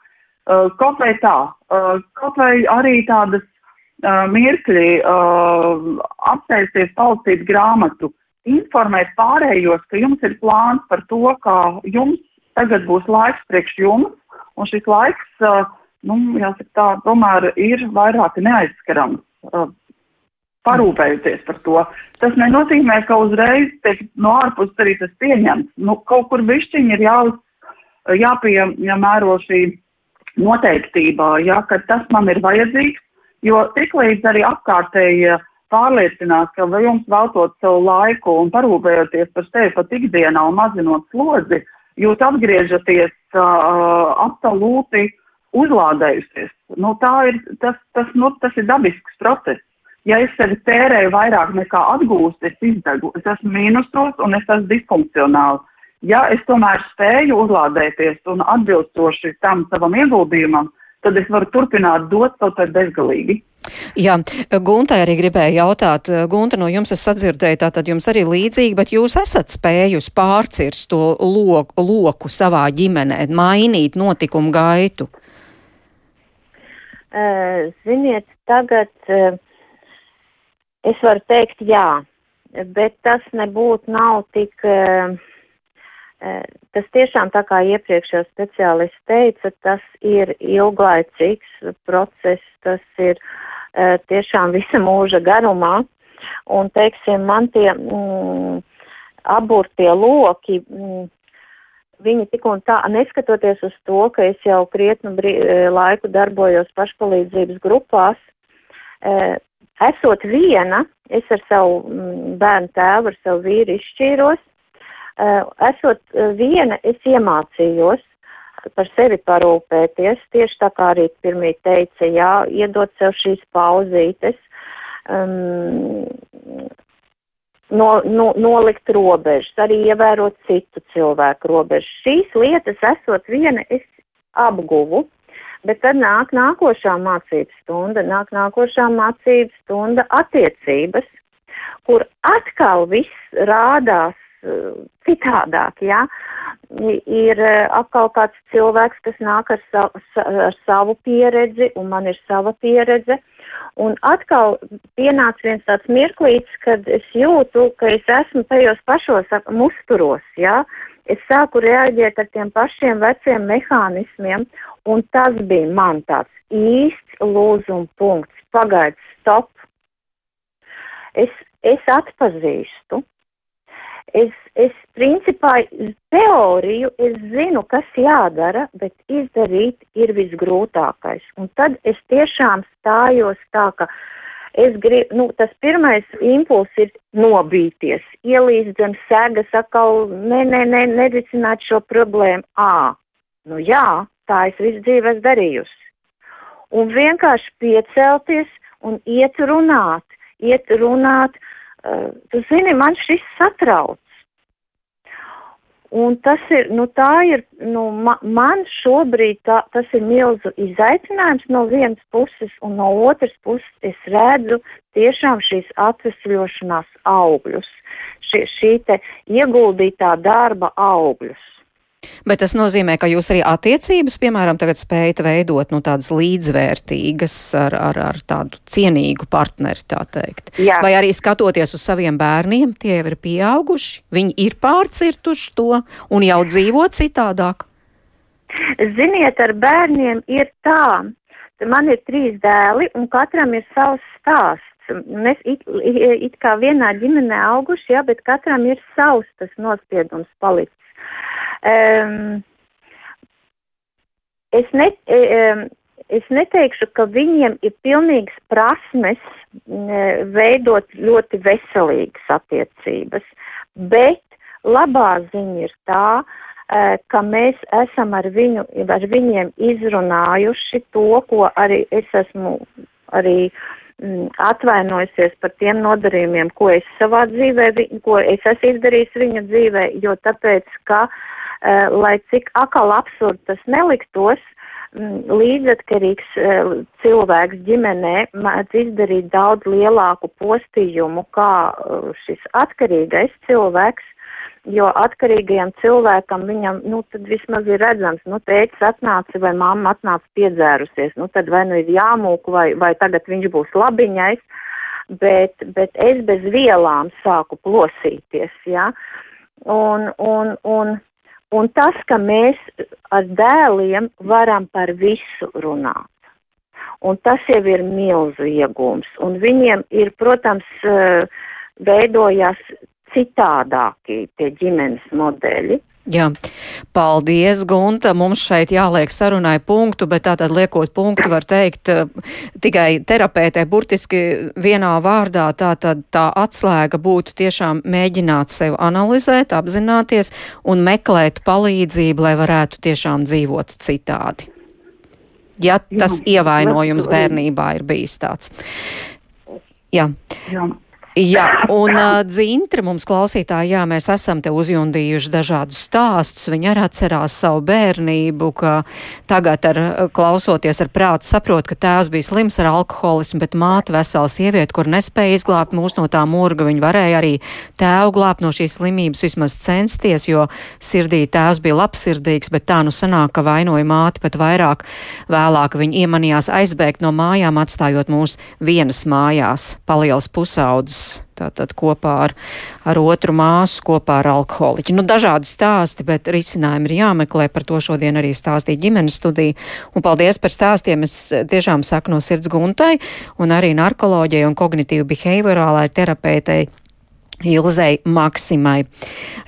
Uh, kaut vai tā, uh, kaut vai arī tādas uh, mirkļi uh, apsēsties, palasīt grāmatu, informēt pārējos, ka jums ir plāns par to, kā jums tagad būs laiks priekš jums, un šis laiks, uh, nu, jāsaka tā, tomēr ir vairāk neaizskarams uh, parūpējuties par to. Tas nenozīmē, ka uzreiz tiek no ārpuses arī tas pieņemts. Nu, kaut kur višķiņi ir jā, jāpiemēro šī noteiktība, jā, ka tas man ir vajadzīgs, jo tiklīdz arī apkārtēji pārliecinās, ka jums veltot savu laiku un parūpējoties par sevi pat ikdienā un mazinot slodzi, jūs atgriežaties uh, absolūti uzlādējusies. Nu, ir, tas, tas, nu, tas ir dabisks process. Ja es sevi tērēju vairāk nekā atgūstu, es izdegu, es esmu mīnusos un es esmu disfunkcionāli. Ja es tomēr spēju uzlādēties un atbilstoši tam savam ieguldījumam, tad es varu turpināt dot kaut kā bezgalīgi. Jā, Guntai arī gribēja jautāt, Gunta, no jums es sadzirdēju, tātad jums arī līdzīgi, bet jūs esat spējusi pārcirst to loku, loku savā ģimenē, mainīt notikumu gaitu? Ziniet, tagad Es varu teikt jā, bet tas nebūtu nav tik, uh, tas tiešām tā kā iepriekšējā speciālists teica, tas ir ilglaicīgs process, tas ir uh, tiešām visa mūža garumā. Un, teiksim, man tie mm, aburtie loki, mm, viņi tik un tā, neskatoties uz to, ka es jau krietnu brī, laiku darbojos pašpalīdzības grupās, esot viena, es ar savu mm, bērnu tēvu, ar savu vīru izšķīros, eh, esot eh, viena, es iemācījos par sevi parūpēties, tieši tā kā arī pirmie teica, jā, iedot sev šīs pauzītes, um, no, no, nolikt robežas, arī ievērot citu cilvēku robežas. Šīs lietas, esot viena, es apguvu, Bet tad nāk nākošā mācības stunda, nāk nākošā mācības stunda attiecības, kur atkal viss rādās citādāk, jā. Ir uh, atkal kāds cilvēks, kas nāk ar, sa ar savu pieredzi, un man ir sava pieredze. Un atkal pienāca viens tāds mirklīts, kad es jūtu, ka es esmu tajos pašos musturos, jā. Es sāku reaģēt ar tiem pašiem veciem mehānismiem, Un tas bija man tāds īsts lūzuma punkts. Pagaid, stop. Es, es atpazīstu. Es, es principā teoriju, es zinu, kas jādara, bet izdarīt ir visgrūtākais. Un tad es tiešām stājos tā, ka es gribu, nu, tas pirmais impuls ir nobīties, ielīst zem sēgas, atkal, nē, nē, nē, nerisināt šo problēmu. Ā, nu jā, Tā es visu dzīvi esmu darījusi. Un vienkārši piecelties un iet runāt, iet runāt. Uh, tu zini, man šis satrauc. Un tas ir, nu tā ir, nu ma, man šobrīd tā, tas ir milzu izaicinājums no vienas puses, un no otras puses es redzu tiešām šīs atvesļošanās augļus, šī, šī te ieguldītā darba augļus. Bet tas nozīmē, ka jūs arī attiecības, piemēram, tagad spējat veidot nu, tādas līdzvērtīgas ar, ar, ar tādu cienīgu partneri, tā teikt. Jā. Vai arī skatoties uz saviem bērniem, tie jau ir pieauguši, viņi ir pārcirtuši to un jau dzīvo citādāk? Ziniet, ar bērniem ir tā. Man ir trīs dēli, un katram ir savs stāsts. Mēs it, it, kā vienā ģimenē auguši, jā, bet katram ir savs tas nospiedums palicis. Um, es ne, um, es neteikšu, ka viņiem ir pilnīgs prasmes veidot ļoti veselīgas attiecības, bet labā ziņa ir tā, e, ka mēs esam ar, viņu, ar viņiem izrunājuši to, ko arī es esmu arī mm, atvainojusies par tiem nodarījumiem, ko es savā dzīvē, ko es esmu izdarījis viņa dzīvē, jo tāpēc, ka, uh, lai cik akal absurd tas neliktos, Mm, līdzatkarīgs e, cilvēks ģimenē mēdz izdarīt daudz lielāku postījumu kā e, šis atkarīgais cilvēks, jo atkarīgajam cilvēkam viņam, nu, tad vismaz ir redzams, nu, tētis atnāca vai mamma atnāca piedzērusies, nu, tad vai nu ir jāmūk vai, vai tagad viņš būs labiņais, bet, bet es bez vielām sāku plosīties, jā. Ja? Un, un, un Un tas, ka mēs ar dēliem varam par visu runāt. Un tas jau ir milzu iegūms. Un viņiem ir, protams, eh, veidojās citādākie tie ģimenes modeļi. Jā, paldies, Gunta. Mums šeit jāliek sarunai punktu, bet tātad liekot punktu var teikt eh, tikai terapeitē burtiski vienā vārdā. Tātad tā atslēga būtu tiešām mēģināt sevi analizēt, apzināties un meklēt palīdzību, lai varētu tiešām dzīvot citādi. Ja tas Jā, ievainojums bērnībā ir bijis tāds. Jā. Jā. Jā, un uh, Dzintra mums klausītāji, jā, mēs esam te uzjundījuši dažādus stāstus. Viņa arī atcerās savu bērnību, ka tagad ar klausoties ar prātu saprot, ka tēvs bija slims ar alkoholismu, bet māte vesela sieviete, kur nespēja izglābt mūs no tā murga. Viņa varēja arī tēvu glābt no šīs slimības, vismaz censties, jo sirdī tēvs bija labsirdīgs, bet tā nu sanāk, ka vainoja māti pat vairāk. Vēlāk viņa iemanījās aizbēgt no mājām, atstājot mūs vienas mājās, palielas pusaudzes tātad kopā ar, ar otru māsu, kopā ar alkoholiķu. Nu, dažādi stāsti, bet risinājumi ir jāmeklē. Par to šodien arī stāstīja ģimenes studija. Un paldies par stāstiem. Es tiešām saku no sirds guntai un arī narkoloģijai un kognitīvu behaviorālai terapeitei Ilzei Maksimai.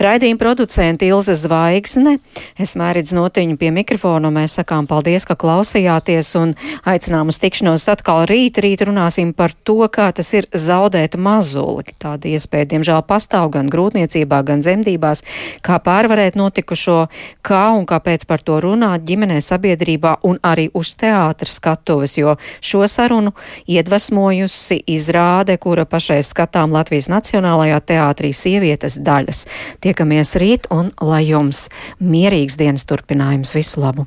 Raidījuma producente Ilze Zvaigzne, es mērīdz notiņu pie mikrofona, un mēs sakām paldies, ka klausījāties un aicinām uz tikšanos atkal rīt. Rīt runāsim par to, kā tas ir zaudēt mazuli. Tāda iespēja, diemžēl, pastāv gan grūtniecībā, gan dzemdībās, kā pārvarēt notikušo, kā un kāpēc par to runāt ģimenē, sabiedrībā un arī uz teātra skatuves, jo šo sarunu iedvesmojusi izrāde, kura pašai skatām Latvijas Nacionālajā teātrī sievietes daļas. Tiekamies rīt un lai jums mierīgs dienas turpinājums. Visu labu!